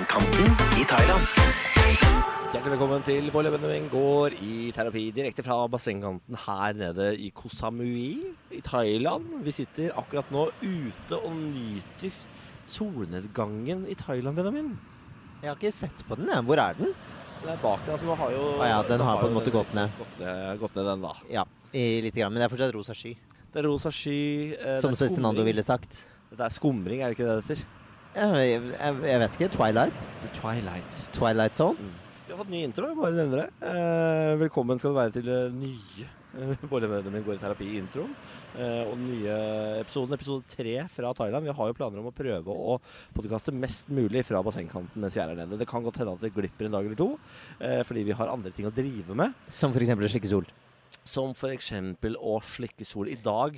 bassengkanten i Thailand. Hjertelig velkommen til Bolle Benjamin går i terapi direkte fra bassengkanten her nede i Koh Samui i Thailand. Vi sitter akkurat nå ute og nyter solnedgangen i Thailand, Benjamin. Jeg har ikke sett på den, jeg. Hvor er den? Det er bak deg, altså nå har jo ah, ja, den har på en måte gått ned. Gått ned, gått ned den, da. Ja, i lite grann. Men det er fortsatt rosa sky. Det er rosa sky. eh, Som Cezinando ville sagt. Det er skumring, er det ikke det det heter? Jeg, jeg, jeg vet ikke. Twilight? The Twilight. Twilight Zone? Vi har fått ny intro, bare nevner det. Eh, velkommen skal du være til nye eh, mine går i terapi-introen. Eh, og den nye episoden, episode tre fra Thailand. Vi har jo planer om å prøve å podkaste mest mulig fra bassengkanten mens vi er her nede. Det kan godt hende at det glipper en dag eller to, eh, fordi vi har andre ting å drive med. Som for eksempel slikke Sol. Som f.eks. å slikke sol. I dag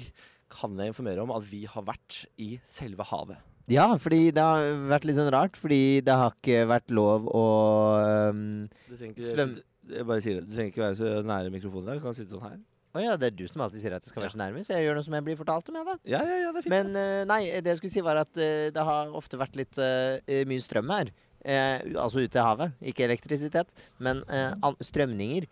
kan jeg informere om at vi har vært i selve havet. Ja, fordi det har vært litt sånn rart. Fordi det har ikke vært lov å um, ikke, jeg bare sier det. Du trenger ikke være så nære mikrofonen der. Du kan sitte sånn her. Å ja, det er du som alltid sier at jeg skal være så nærme, så jeg gjør noe som jeg blir fortalt om, jeg, da. Ja, ja, ja, det er fint. Men uh, nei, det jeg skulle si var at uh, det har ofte vært litt uh, mye strøm her. Altså ute i havet. Ikke elektrisitet, men strømninger.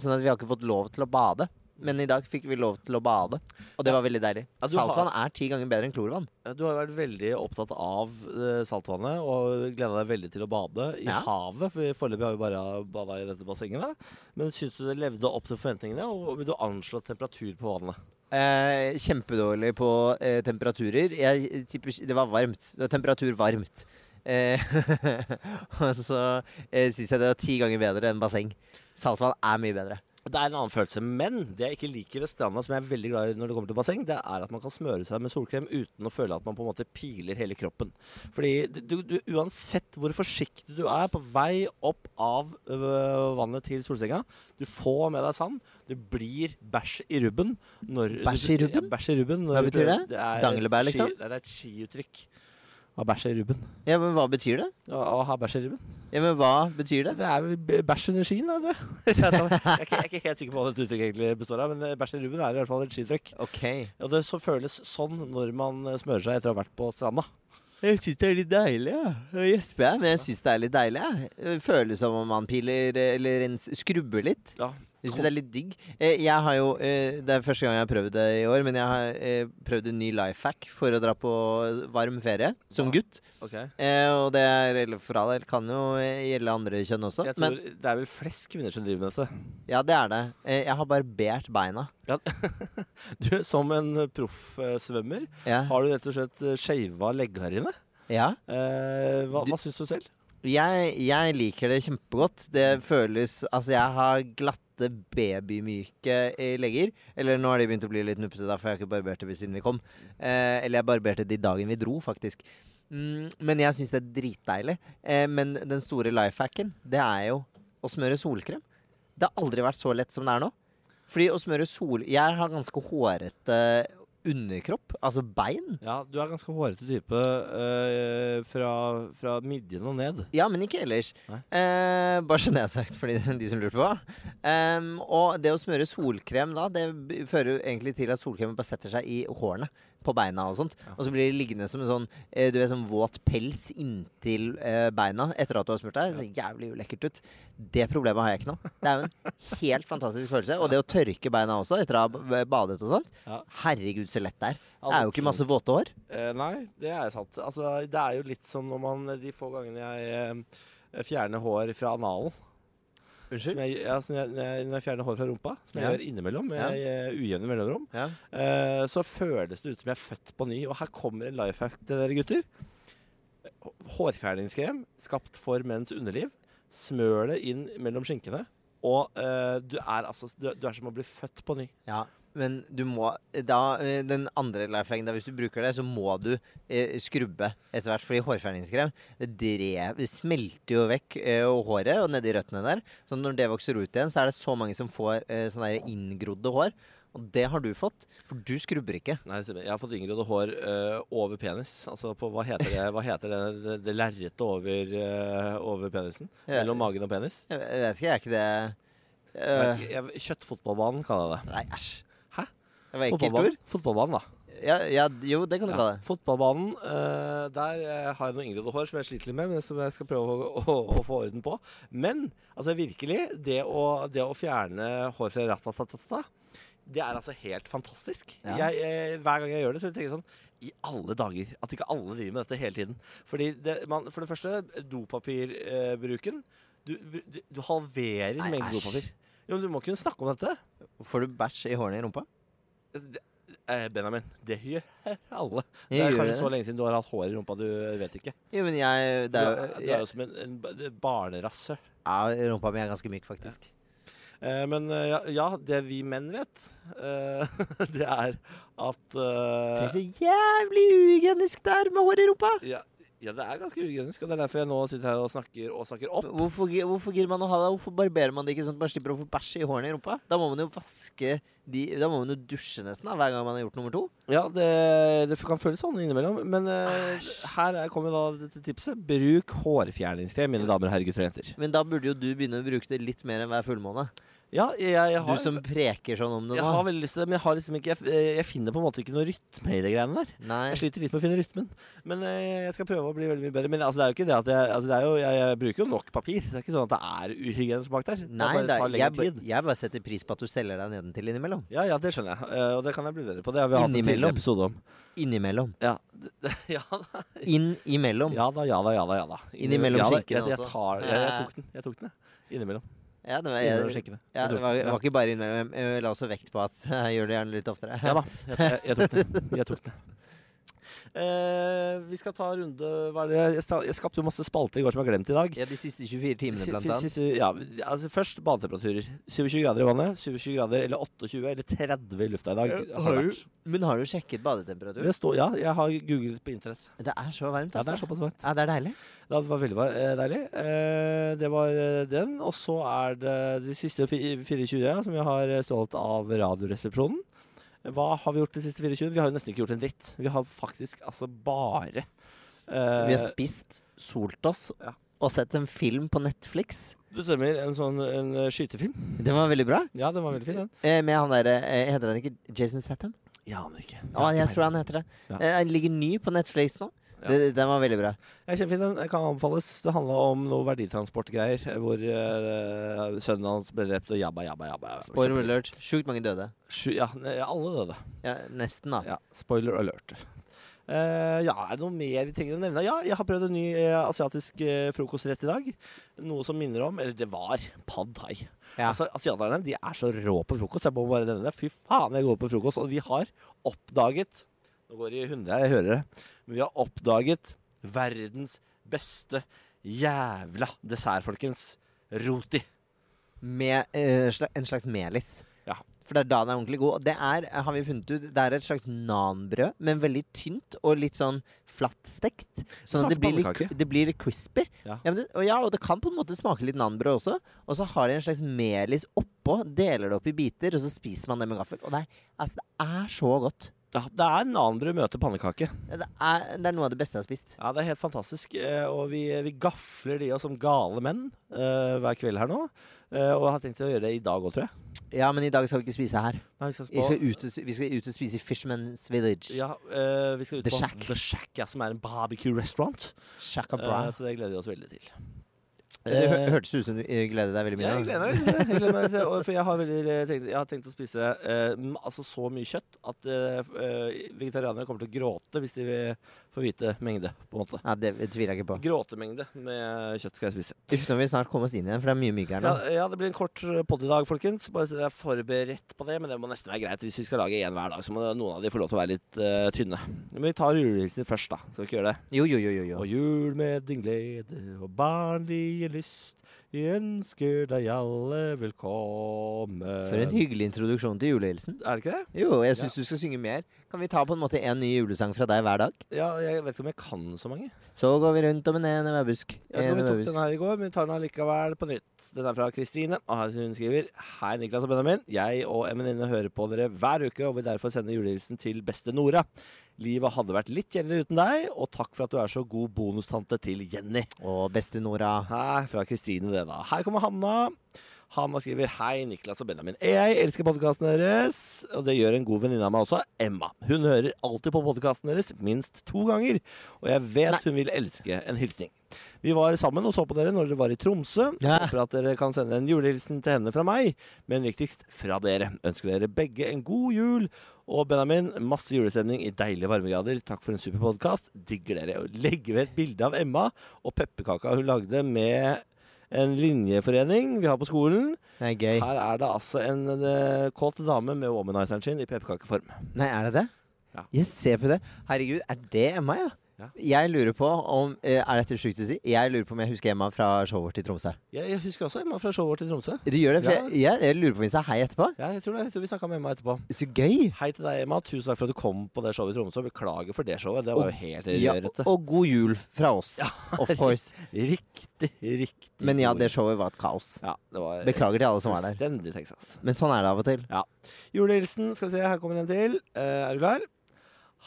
Sånn at vi har ikke fått lov til å bade. Men i dag fikk vi lov til å bade, og det var veldig deilig. Ja, saltvann har- er ti ganger bedre enn klorvann. Du har vært veldig opptatt av eh, saltvannet og gleda deg veldig til å bade i Ja. havet. For foreløpig har vi bare bada i dette bassenget. da. Men syns du det levde opp til forventningene, og vil du anslå temperatur på vannet? Eh, kjempedårlig på eh, temperaturer. Jeg Det var varmt. Det var temperatur varmt. Eh, og så eh, syns jeg det var ti ganger bedre enn basseng. Saltvann er mye bedre. Det er en annen følelse, men det jeg ikke liker ved stranda, som jeg er veldig glad i når det kommer til basseng, det er at man kan smøre seg med solkrem uten å føle at man på en måte piler hele kroppen. Fordi du, du, uansett hvor forsiktig du er på vei opp av øh, vannet til solsenga, du får med deg sand. Du blir bæsj i rubben. når Bæsj i rubben? Ja, bæsj i rubben. Hva betyr det? det? Danglebær, liksom? ski- det er et skiuttrykk. Ha bæsj i rubben. Ja, men hva betyr det? Å, å ha bæsj i rubben. Ja, men hva betyr det? Det er vel bæsj under skien, da, tror jeg. Jeg er, ikke, jeg er ikke helt sikker på hva dette uttrykket egentlig består av, men eh, bæsj i rubben er i hvert fall et skidrykk. Ok. Og det så føles sånn når man eh, smører seg etter å ha vært på stranda. Jeg syns det er litt deilig, ja. jeg. gjesper jeg, men jeg syns det er litt deilig. Ja. Det føles som om man piler eller skrubber litt. Ja. Jeg syns det er litt digg. Eh, Jeg har jo, eh, Det er første gang jeg har prøvd det i år, men jeg har eh, prøvd en ny life hack for å dra på varm ferie som gutt. Ok. Eh, Og det er all del kan jo gjelde andre kjønn også. Jeg tror Men Det er vel flest kvinner som driver med dette. ja, det er det. Jeg har barbert beina. Ja. Du, som en proffsvømmer, Ja. har du rett og slett shava leggharene. ja. Hva hva syns du selv? Jeg, jeg liker det kjempegodt. Det føles Altså, jeg har glatte, babymyke legger. Eller nå har de begynt å bli litt nuppete, da, for jeg har ikke barbert det siden vi kom. Eh, eller jeg barberte i dagen vi dro, faktisk. Mm, men jeg syns det er dritdeilig. Eh, men den store life hacken, det er jo å smøre solkrem. Det har aldri vært så lett som det er nå. Fordi å smøre sol Jeg har ganske hårete underkropp, altså bein. Ja, du er ganske hårete type eh, fra, fra midjen og ned. Ja, men ikke ellers. Eh, bare så det er sagt, for de som lurte på. Um, og det å smøre solkrem da, det fører jo egentlig til at solkremen bare setter seg i hårene på beina og sånt. Og så blir det liggende som en sånn, eh, du vet, sånn våt pels inntil eh, beina etter at du har smurt deg. Det ser jævlig ulekkert ut. Det problemet har jeg ikke nå. Det er jo en helt fantastisk følelse. Og det å tørke beina også etter å ha badet og sånt. Herregud, så lett det er. Det er jo ikke masse våte hår. Eh, nei, det er sant. Altså, det er jo litt som når man de få gangene jeg fjerner hår fra analen. Som jeg, ja, jeg, når jeg, fjerner hår fra rumpa, som jeg Ja. gjør innimellom med Ja. eh, ujevne mellomrom, Ja. uh, så føles det ut som jeg er født på ny. Og her kommer en life hack til dere gutter. Hårfjerningskrem skapt for menns underliv. Smør det inn mellom skinkene. Og uh, du er altså du, du er som å bli født på ny. Ja, men du må da, eh, Den andre lifehacken, hvis du bruker det, så må du eh, skrubbe etter hvert. Fordi hårfjerningskrem det, drev, det smelter jo vekk eh, håret og nedi røttene der. Så når det vokser ut igjen, så er det så mange som får eh, sånne inngrodde hår. Og det har du fått, for du skrubber ikke. Nei. Jeg har fått inngrodde hår eh, over penis. Altså på hva heter det Hva heter det, det, det lerretet over, eh, over penisen? Mellom magen og penis? Jeg vet ikke, jeg er ikke det øh, kjøttfotballbanen kaller jeg det. Nei, æsj. Det var Fotballbanen, fotballbanen da. Ja, ja, jo, det kan du kalle det. fotballbanen. eh, der eh, har jeg noe inngrodd hår som jeg sliter litt med, men som jeg skal prøve å, å, å få orden på. Men altså virkelig, det å, det å fjerne hår fra ratatatata, det er altså helt fantastisk. Ja. Jeg, eh, hver gang jeg gjør det, så tenker jeg sånn I alle dager. At ikke alle driver med dette hele tiden. Fordi det, man, For det første, dopapirbruken. Du, du, du halverer Nei, mengden æsj. dopapir. Jo, men Du må kunne snakke om dette. Får du bæsj i hårene i rumpa? Det- Eh, Benjamin, det gjør alle. Det er kanskje så lenge siden du har hatt hår i rumpa, du vet ikke. Jo, men jeg Det Du er jo du er jo som en, en ba- barnerasse. ja, Rumpa mi er ganske myk, faktisk. Ja. men eh, ja, ja, det vi menn vet, eh, det er at Det er eh, så jævlig uhygienisk der med hår i rumpa! ja, ja, det er ganske uhygienisk, og det er derfor jeg nå sitter her og snakker, og snakker opp. Hvorfor, hvorfor man å ha det? Hvorfor barberer man det ikke sånn at man slipper å få bæsj i hårene i rumpa? Da må man jo vaske de Da må man jo dusje nesten da, hver gang man har gjort nummer to. Ja, det, det kan føles sånn innimellom, men uh, her er- kommer da dette tipset. Bruk hårfjerningskrem, mine damer og herrer, gutter og jenter. Men da burde jo du begynne å bruke det litt mer enn hver fullmåne. Ja, jeg, jeg Du som preker sånn om det Jeg har veldig lyst til det, men jeg har liksom ikke Jeg, jeg finner på en måte ikke noe rytme i de greiene der. Nei. Jeg sliter litt med å finne rytmen. Men eh, jeg skal prøve å bli veldig mye bedre. Men altså, det er jo ikke det at jeg altså, det jo, jeg, bruker jo nok papir. Det er ikke sånn at det er uhygienisk bak der. Det Nei, bare tar lengre tid. jeg bare setter pris på at du selger deg nedentil innimellom. Ja, ja, det skjønner jeg. Eh, og det kan jeg bli bedre på. Det har vi hatt en tidligere Innimellom. episode om. Innimellom. Ja, det, det, ja da. Inn imellom. Ja da, ja da, ja da. Ja, da. Innimellom ja, tar, jeg, jeg tok den. Jeg tok den, jeg. Innimellom. Ja, det var, jeg, jeg, skinkene. ja, det var, det var ikke bare innimellom. Jeg, la også vekt på at jeg gjør det gjerne litt oftere. Ja da, jeg, jeg, tok den. Jeg tok den. Eh, vi skal ta en runde hva er det? Jeg, jeg skapte jo masse spalter i går som jeg har glemt i dag. Ja, de siste 24 timene, blant annet. siste- ja, altså først badetemperaturer. 27 grader i vannet, 27 grader eller 28 eller 30 i lufta i dag. Har har du- Men har du sjekket badetemperatur? Det står, ja, jeg har googlet på internett. Det er så varmt, Ja, det altså. er såpass varmt. Ja, det er deilig. Det var veldig var- eh, deilig. Eh, det var eh, den. Og så er det de siste 24 ja, som vi har eh, stjålet av Radioresepsjonen. Hva har vi gjort de siste 24? Vi har jo nesten ikke gjort en dritt. Vi har faktisk altså bare uh, Vi har spist, solt oss ja. og sett en film på Netflix. Det stemmer. En sånn en eh, skytefilm. Den var veldig bra. Ja, den var veldig fin, den. Eh, med han derre eh, Heter han ikke Jason Satham? Ja, men ikke. Å, jeg tror han heter det. Ja. Eh, Den ligger ny på Netflix nå. Ja. Det, den var veldig bra. Ja, kjempefin. Den Den kan anbefales. Det handla om noe verditransportgreier eh, hvor uh, sønnen hans ble drept og jabba, jabba, jabba. jabba. Spoiler alert. Sjukt mange døde. Sju- Ja, alle døde. Ja, nesten, da. Ja, spoiler alert. Uh, ja, er det noe mer vi trenger å nevne? Ja, jeg har prøvd en ny uh, asiatisk uh, frokostrett i dag. Noe som minner om Eller det var pad thai. Ja. Altså, asiaterne de er så rå på frokost. Jeg må bare nevne det. Fy faen, jeg går på frokost. Og vi har oppdaget Nå går det i hundre her, jeg hører det. Men vi har oppdaget verdens beste jævla dessert, folkens. Roti. Med eh, sla- en slags melis. Ja. For det er da den er ordentlig god. Og det er, har vi funnet ut, det er et slags nanbrød, men veldig tynt og litt sånn flattstekt. Sånn at det Smaker blir, litt, pannekake. det blir litt crispy. Ja. men det, og, ja, og det kan på en måte smake litt nanbrød også. Og så har de en slags melis oppå, deler det opp i biter, og så spiser man det med gaffel. Og det er, altså, det er så godt. Det er en annen du møter pannekake. Det er, det er noe av det beste jeg har spist. Ja, det er helt fantastisk. eh, Og vi, vi gafler de oss som gale menn uh, hver kveld her nå. Uh, og har tenkt å gjøre det i dag òg, tror jeg. Ja, men i dag skal vi ikke spise her. Nei, vi, skal Vi skal ut, vi skal ut og spise i Fishman's Village. ja, uh, vi skal ut The på Shack. The Shack, ja, som er en barbecue restaurant. Eh, så det gleder vi oss veldig til. Det hø eh, hørtes ut som du eh, gleder deg veldig mye. Jeg gleder meg. Jeg gleder meg til For jeg har, veldig eh, tenkt, jeg har tenkt å spise eh, altså så mye kjøtt at eh, vegetarianere kommer til å gråte hvis de vil hvite mengde. på en måte. Ja, Det tviler jeg ikke på. Gråtemengde med kjøtt skal jeg spise. Uff, nå vil vi snart komme oss inn igjen, for det er mye mygg her nå. Ja, ja, det blir en kort podd i dag, folkens. Bare så dere er forberedt på det. Men det må nesten være greit. Hvis vi skal lage én hver dag, så må noen av de få lov til å være litt uh, tynne. Men vi tar julehilsener først, da. Skal vi ikke gjøre det? Jo, jo, jo, jo. jo. Og jul med din glede og barnlige lyst. Vi ønsker deg alle velkommen. For en hyggelig introduksjon til julehilsen. Er det ikke det? Jo, jeg syns du skal synge mer. Kan vi ta på en måte en ny julesang fra deg hver dag? Ja, jeg vet ikke om jeg kan så mange. Så går vi rundt om en enevæbusk. Jeg tror vi tok den her i går, men vi tar den allikevel på nytt. Den er fra Kristine. og Hun skriver Hei, Niklas og Benjamin. Jeg og en venninne hører på dere hver uke og vil derfor sende julehilsen til beste Nora. Livet hadde vært litt kjedeligere uten deg, og takk for at du er så god bonustante til Jenny. Og beste Nora. Her fra Kristine, det, da. Her kommer Hanna. Hanna skriver Hei, Niklas og Benjamin. Jeg elsker podkasten deres, og det gjør en god venninne av meg også, Emma. Hun hører alltid på podkasten deres minst to ganger, og jeg vet Nei. hun vil elske en hilsning. Vi var sammen og så på dere når dere var i Tromsø. Ja. Håper at dere kan sende en julehilsen til henne fra meg, men viktigst fra dere. Ønsker dere begge en god jul. Og Benjamin, masse julestemning i deilige varmegrader. Takk for en super podkast. Digger dere. Legger ved et bilde av Emma og pepperkaka hun lagde med en linjeforening vi har på skolen. Det er gøy. Her er det altså en eh, kåt dame med womanizeren sin i pepperkakeform. Nei, er det det? Ja. Jeg ser på det. Herregud, er det Emma, ja? Ja. Jeg lurer på om eh, Er dette sjukt å si? Jeg lurer på om jeg husker Emma fra showet vårt i Tromsø. Jeg, jeg husker også Emma fra showet vårt i Tromsø. Du gjør det? For Ja. jeg, jeg, lurer på om vi sa hei etterpå. Ja, jeg tror det. Jeg tror vi snakka med Emma etterpå. Så gøy! Hei til deg, Emma. Tusen takk for at du kom på det showet i Tromsø. Beklager for det showet. Det var jo helt Ja, og, og god jul fra oss. of course. Riktig, riktig. Men ja, det showet var et kaos. Ja, det var Beklager til alle som var der. Texas. Men sånn er det av og til. Julehilsen, skal vi se, her kommer en til. Eh, er du klar?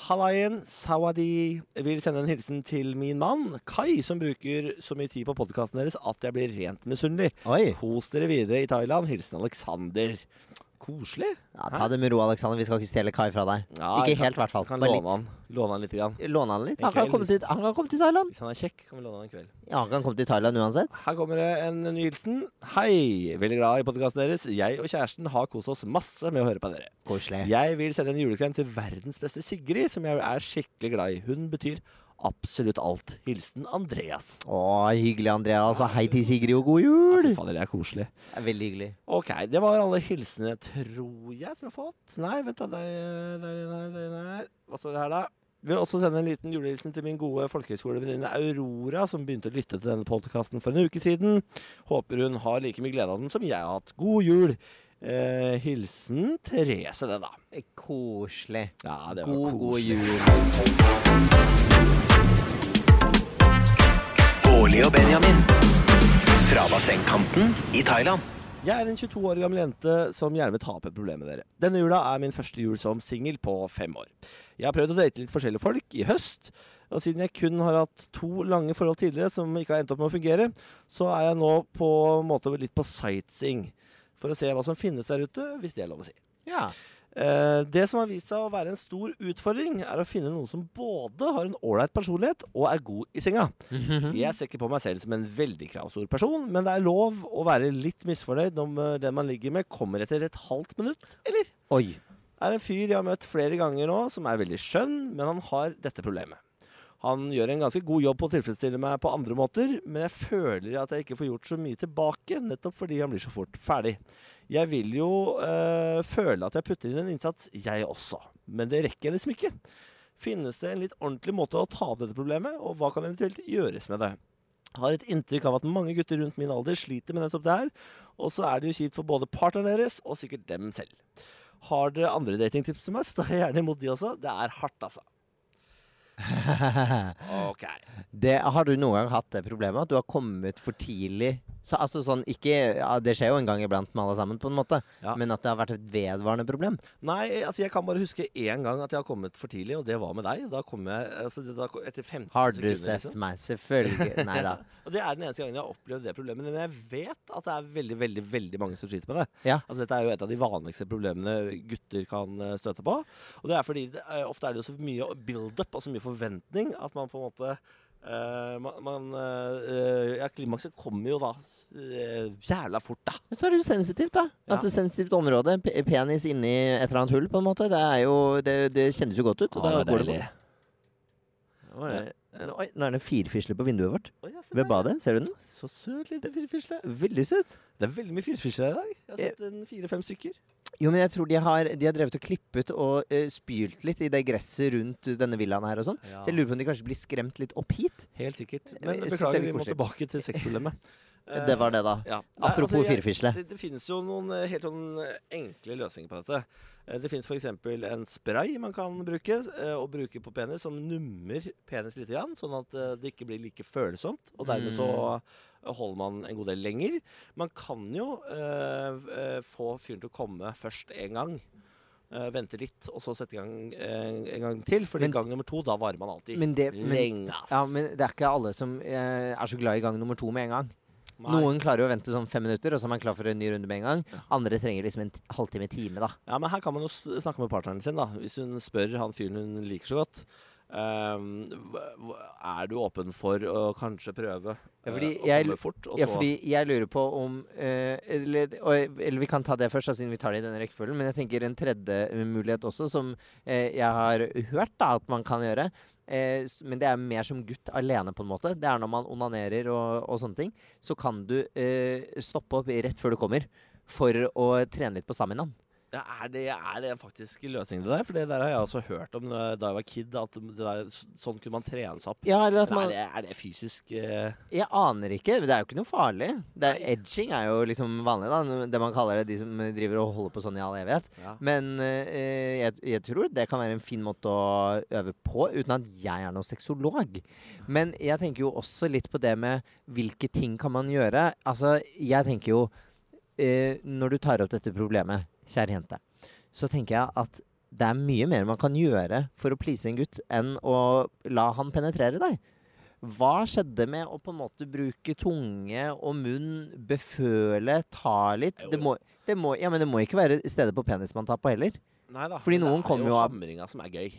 Hallaien Sawadi vil sende en hilsen til min mann Kai, som bruker så mye tid på podkasten deres at jeg blir rent misunnelig. Kos dere videre i Thailand. Hilsen Alexander. Koselig. Ja, ta det med ro, Alexander. Vi skal ikke stjele Kai fra deg. Ja, Ikke kan- helt, i hvert fall. Kan Bare låne han. Låne han litt. Grann. Låne han litt. Han kan, komme til, han kan komme til Thailand. Hvis han er kjekk, kan vi låne han en kveld. Ja, han kan komme til Thailand uansett. Her kommer det en ny hilsen. Hei! Veldig glad i podkasten deres. Jeg og kjæresten har kost oss masse med å høre på dere. Koselig. Jeg vil sende en juleklem til verdens beste Sigrid, som jeg er skikkelig glad i. Hun betyr absolutt alt. Hilsen Andreas. Å, hyggelig, Andreas. Og hei til Sigrid, og god jul! Ja, fader, det er koselig. Det er veldig hyggelig. Ok, det var alle hilsenene, tror jeg, som jeg har fått. Nei, vent da. Der, der, der, der. Hva står det her, da? Vil også sende en liten julehilsen til min gode folkehøyskolevenninne Aurora, som begynte å lytte til denne podkasten for en uke siden. Håper hun har like mye glede av den som jeg har hatt. God jul! Eh, hilsen Therese, det, da. Koselig. Ja, det var God, god jul. Bårli og Benjamin. Fra bassengkanten i Thailand. Jeg er en 22 år gammel jente som gjerne vil ta opp et problem med dere. Denne jula er min første jul som singel på fem år. Jeg har prøvd å date litt forskjellige folk i høst, og siden jeg kun har hatt to lange forhold tidligere som ikke har endt opp med å fungere, så er jeg nå på en måte litt på sightseeing. For å se hva som finnes der ute, hvis det er lov å si. Ja. Eh, det som har vist seg å være en stor utfordring, er å finne noen som både har en ålreit personlighet og er god i senga. Jeg ser ikke på meg selv som en veldig kravstor person, men det er lov å være litt misfornøyd om eh, den man ligger med, kommer etter et halvt minutt, eller? Oi. Er en fyr jeg har møtt flere ganger nå, som er veldig skjønn, men han har dette problemet. Han gjør en ganske god jobb på å tilfredsstille meg på andre måter, men jeg føler at jeg ikke får gjort så mye tilbake, nettopp fordi han blir så fort ferdig. Jeg vil jo øh, føle at jeg putter inn en innsats, jeg også, men det rekker jeg liksom ikke. Finnes det en litt ordentlig måte å ta opp dette problemet, og hva kan eventuelt gjøres med det? Har et inntrykk av at mange gutter rundt min alder sliter med nettopp det her, og så er det jo kjipt for både partneren deres og sikkert dem selv. Har dere andre datingtips til meg, står jeg gjerne imot de også. Det er hardt, altså. Ok. Det, har du noen gang hatt det problemet at du har kommet for tidlig? Så, altså sånn, ikke, ja, det skjer jo en gang iblant med alle sammen, på en måte. Ja. Men at det har vært et vedvarende problem? Nei, altså jeg kan bare huske én gang at jeg har kommet for tidlig, og det var med deg. Da kom jeg altså, det- da, etter 15 Har du sekunder. sett liksom. meg? Selvfølgelig. Nei da. Og det er den eneste gangen jeg har opplevd det problemet. Men jeg vet at det er veldig veldig, veldig mange som sliter med det. Ja. Altså Dette er jo et av de vanligste problemene gutter kan eh, støte på. Og det er fordi det, er- ofte er det jo så mye build-up og så mye forventning at man på en måte Uh, man, man uh, Ja, klimakset kommer jo da uh, jævla fort, da. Men så er det jo sensitivt, da. Ja. Altså Sensitivt område. P penis inni et eller annet hull, på en måte. Det er jo Det, det kjennes jo godt ut. går det bort. Å. Oi, nå er det firfisle på vinduet vårt. Oi, Ved badet. Ser du den? Så søt liten firfisle. Veldig søt. Det er veldig mye firfisler i dag. Jeg har sett fire-fem stykker. Jo, men jeg tror de har, de har drevet og klippet og uh, spylt litt i det gresset rundt denne villaen her og sånn. Ja. Så jeg lurer på om de kanskje blir skremt litt opp hit. Helt sikkert. Men er beklager, vi må tilbake til sexproblemet. Det var det, da. Ja. Apropos altså, firfisle. Det, det finnes jo noen eh, helt sånn eh, enkle løsninger på dette. Eh, Det finnes f.eks. en spray man kan bruke, eh, og bruke på penis, som nummer penis litt, sånn at eh, det ikke blir like følsomt. Og dermed så Mm. holder man en god del lenger. Man kan jo eh, eh, få fyren til å komme først en gang. Uh, vente litt, og så sette i gang uh, en gang til. For gang nummer to, da varer man alltid Men det, men, lenge. ass. ja, men det er ikke alle som uh, er så glad i gang nummer to med en gang. Nei. Noen klarer jo å vente sånn fem minutter, og så er man klar for en ny runde med en gang. Andre trenger liksom en halvtime-time, da. Ja, men her kan man jo snakke med partneren sin, da. Hvis hun spør han fyren hun liker så godt. Hva- er du åpen for å kanskje prøve Ja, fordi uh, å jeg- komme fort? Ja, fordi jeg lurer på om uh, eller, og, eller vi kan ta det først, siden vi tar det i denne rekkefølgen. Men jeg tenker en tredje eh, mulighet også, som uh, jeg har hørt da, at man kan gjøre. Eh, men det er mer som gutt alene, på en måte. Det er når man onanerer og, og sånne ting. Så kan du eh, stoppe opp rett før du kommer, for å trene litt på staminaen. Ja, er, det, er det faktisk løsning, det der? For det der har jeg også hørt om da jeg var kid. At det der, sånn kunne man trene seg opp. Ja, eller at man er, det, er det fysisk uh... Jeg aner ikke. Det er jo ikke noe farlig. Det er, edging er jo liksom vanlig, da. Det man kaller det de som driver og holder på sånn i all evighet. ja. Men uh, jeg, jeg tror det kan være en fin måte å øve på, uten at jeg er noen sexolog. Men jeg tenker jo også litt på det med hvilke ting kan man gjøre. Altså, jeg tenker jo uh, Når du tar opp dette problemet, kjære jente, så tenker jeg at det er mye mer man kan gjøre for å please en gutt enn å la han penetrere deg. Hva skjedde med å på en måte bruke tunge og munn, beføle, ta litt? Det må, det må, ja, men det må ikke være stedet på penis man tar på heller. Nei da. Fordi noen kommer Det er jo hamringa som er gøy.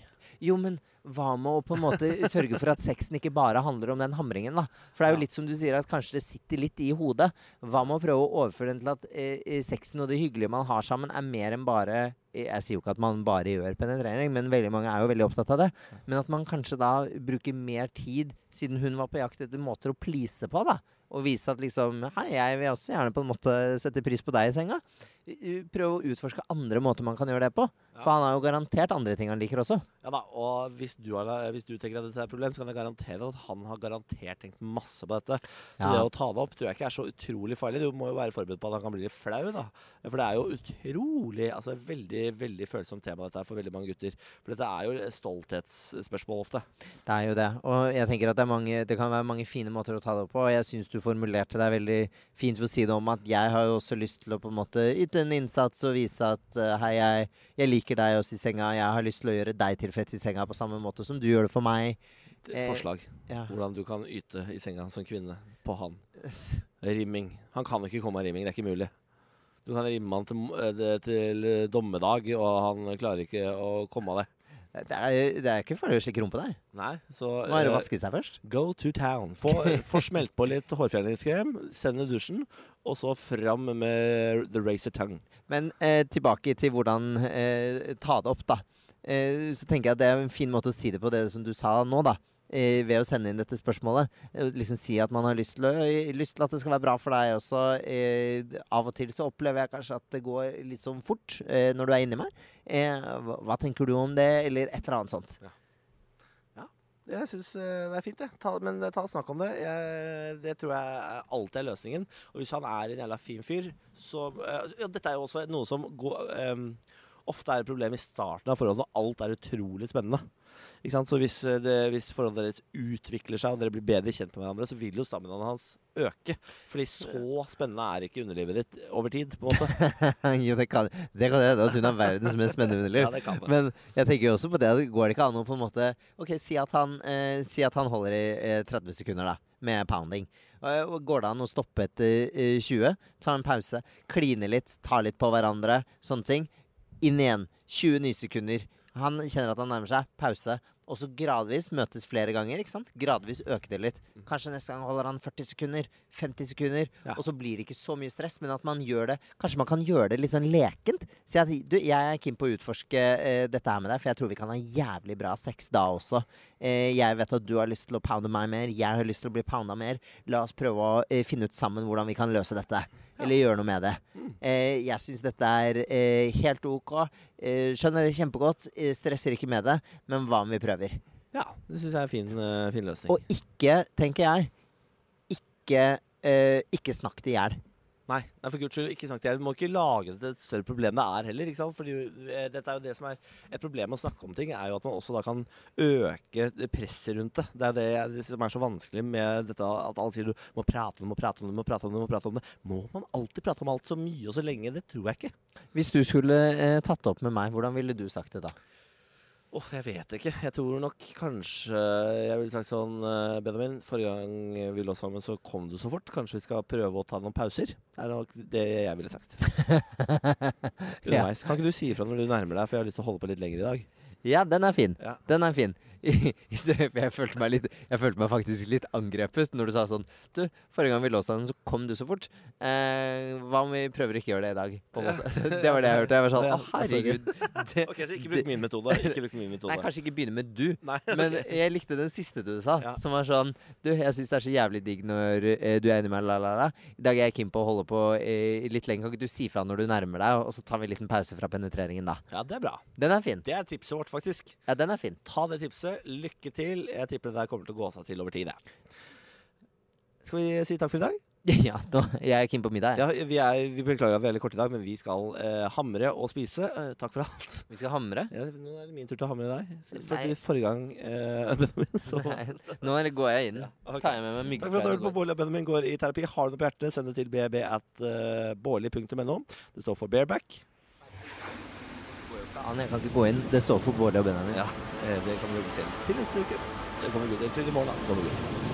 Jo, men hva med å på en måte sørge for at sexen ikke bare handler om den hamringen, da? For det er jo litt som du sier, at kanskje det sitter litt i hodet. Hva med å prøve å overføre den til at eh, eh, sexen og det hyggelige man har sammen, er mer enn bare eh, Jeg sier jo ikke at man bare gjør penetrering, men veldig mange er jo veldig opptatt av det. Men at man kanskje da bruker mer tid, siden hun var på jakt etter måter å please på, da. Og vise at liksom Hei, jeg vil også gjerne på en måte sette pris på deg i senga. Prøve å utforske andre måter man kan gjøre det på. For han har jo garantert andre ting han liker også. Ja da, og hvis du, har, hvis du tenker at dette er et problem, så kan jeg garantere at han har garantert tenkt masse på dette. Så Ja. det å ta det opp tror jeg ikke er så utrolig farlig. Du må jo være forberedt på at han kan bli litt flau, da. For det er jo utrolig Altså veldig, veldig følsomt tema dette er for veldig mange gutter. For dette er jo stolthetsspørsmål ofte. Det er jo det. Og jeg tenker at det, er mange, det kan være mange fine måter å ta det opp på. Og jeg syns du formulerte deg veldig fint ved å si det om at jeg har jo også lyst til å på en måte yte en innsats og vise at eh, hei, jeg, jeg liker deg også i senga. Jeg har lyst til å gjøre deg tilfreds i senga på samme måte som du gjør det for meg. Et Eh, forslag. Ja. Hvordan du kan yte i senga som kvinne på han. Rimming. Han kan ikke komme av rimming, det er ikke mulig. Du kan rimme han til, eh, til eh, dommedag, og han klarer ikke å komme av det. Det er, det er ikke farlig å slikke rumpa der. Nei, så Må bare eh, vaske seg først. Go to town. Få, få smelt på litt hårfjerningskrem, send i dusjen, og så fram med the razor tongue. Men eh, tilbake til hvordan eh, ta det opp, da. Eh, så tenker jeg at det er en fin måte å si det på, det som du sa nå, da. Ved å sende inn dette spørsmålet. Eh, liksom Si at man har lyst til, å, lyst til at det skal være bra for deg også. Eh, av og til så opplever jeg kanskje at det går litt sånn fort eh, når du er inni meg. Hva, tenker du om det, eller et eller annet sånt? ja, Jeg syns det er fint, det. Ta, men ta og snakk om det. Jeg, det tror jeg alltid er løsningen. Og hvis han er en jævla fin fyr, så ja, Dette er jo også noe som går, um, ofte er et problem i starten av forholdet når alt er utrolig spennende. Så hvis, eh, det, hvis forholdet deres utvikler seg, og dere blir bedre kjent med hverandre, så vil jo staminaen hans øke. Fordi så spennende er ikke underlivet ditt over tid, på en måte. jo, det kan det kan det. at hun har verdens mest spennende underliv. Ja, det kan det. Men jeg tenker jo også på det. at Går det ikke an å på en måte Ok, si at han, eh, si at han holder i eh, 30 sekunder da med pounding. Eh, går det an å stoppe etter eh, 20? Ta en pause, kline litt, ta litt på hverandre, sånne ting. Inn igjen. 20 nysekunder. Han kjenner at han nærmer seg. Pause. Og så gradvis møtes flere ganger. ikke sant? Gradvis øke det litt. Kanskje neste gang holder han 40 sekunder, 50 sekunder. Ja. Og så blir det ikke så mye stress, men at man gjør det Kanskje man kan gjøre det litt sånn lekent. Si at du, jeg er keen på å utforske eh, dette her med deg, for jeg tror vi kan ha jævlig bra sex da også. Eh, jeg vet at du har lyst til å pounde meg mer, jeg har lyst til å bli pounda mer. La oss prøve å eh, finne ut sammen hvordan vi kan løse dette. Eller gjøre noe med det. Eh, jeg syns dette er eh, helt ok. Eh, skjønner det kjempegodt. Stresser ikke med det. Men hva om vi prøver? Ja, det syns jeg er en fin, eh, fin løsning. Og ikke, tenker jeg, ikke, eh, ikke snakk det i hjel. Nei, nei, for guds skyld, ikke snakk til. Du må ikke lage det til et større problem det er heller. ikke sant? Fordi eh, dette er jo det som er Et problem med å snakke om ting, er jo at man også da kan øke presset rundt det. Det er det, det som er så vanskelig med dette at alle sier du må prate om det, må prate om det, må prate om det. Må prate om det. Må man alltid prate om alt så mye og så lenge? Det tror jeg ikke. Hvis du skulle eh, tatt det opp med meg, hvordan ville du sagt det da? Åh, jeg vet ikke. Jeg tror nok kanskje Jeg ville sagt sånn eh, Benjamin, forrige gang vi lå sammen, så kom du så fort. Kanskje vi skal prøve å ta noen pauser? Det er nok det jeg ville sagt. Ja. Kan ikke du si ifra når du nærmer deg, for jeg har lyst til å holde på litt lenger i dag. Ja, den er fin. Ja. Den er fin. I i, jeg følte meg litt Jeg følte meg faktisk litt angrepet når du sa sånn Du, forrige gang vi lå sammen, så kom du så fort. Eh, hva om vi prøver å ikke gjøre det i dag? Det var det jeg hørte. Jeg var sånn Å, herregud. Det, Ok, så ikke bruk min metode. Ikke bruk min metode. nei, kanskje ikke begynne med du. Nei, Men jeg likte den siste du sa, Ja. som var sånn Du, jeg syns det er så jævlig digg når eh, du er enig med meg, la, la, la. I dag er jeg keen på å holde på eh, litt lenger. Kan ikke du si fra når du nærmer deg, og så tar vi en liten pause fra penetreringen, da? Ja, det er bra. Den er fin. Det er tipset vårt, faktisk. Ja, den er fin. Ta det tipset. Lykke til. Jeg tipper det der kommer til å gå seg til over tid. Skal vi si takk for i dag? Ja, da, jeg er keen på middag. Ja, vi, er, vi beklager at vi er litt korte i dag, men vi skal eh, hamre og spise. Eh, takk for alt. Vi skal hamre. Ja, nå er det min tur til å hamre deg. For forrige gang eh, Benjamin, så Nei, Nå går jeg inn. ok. Tar jeg med meg Takk for at du hørte på går. Bårli og Benjamin går i terapi. Har du noe på hjertet, send det til bb at uh, Det står for bareback. Faen, jeg kan ikke gå inn. Det står for Bård og Benjamin. Ja, eh, det kan vi se til neste uke. Det kommer godt. Eller til i morgen, da.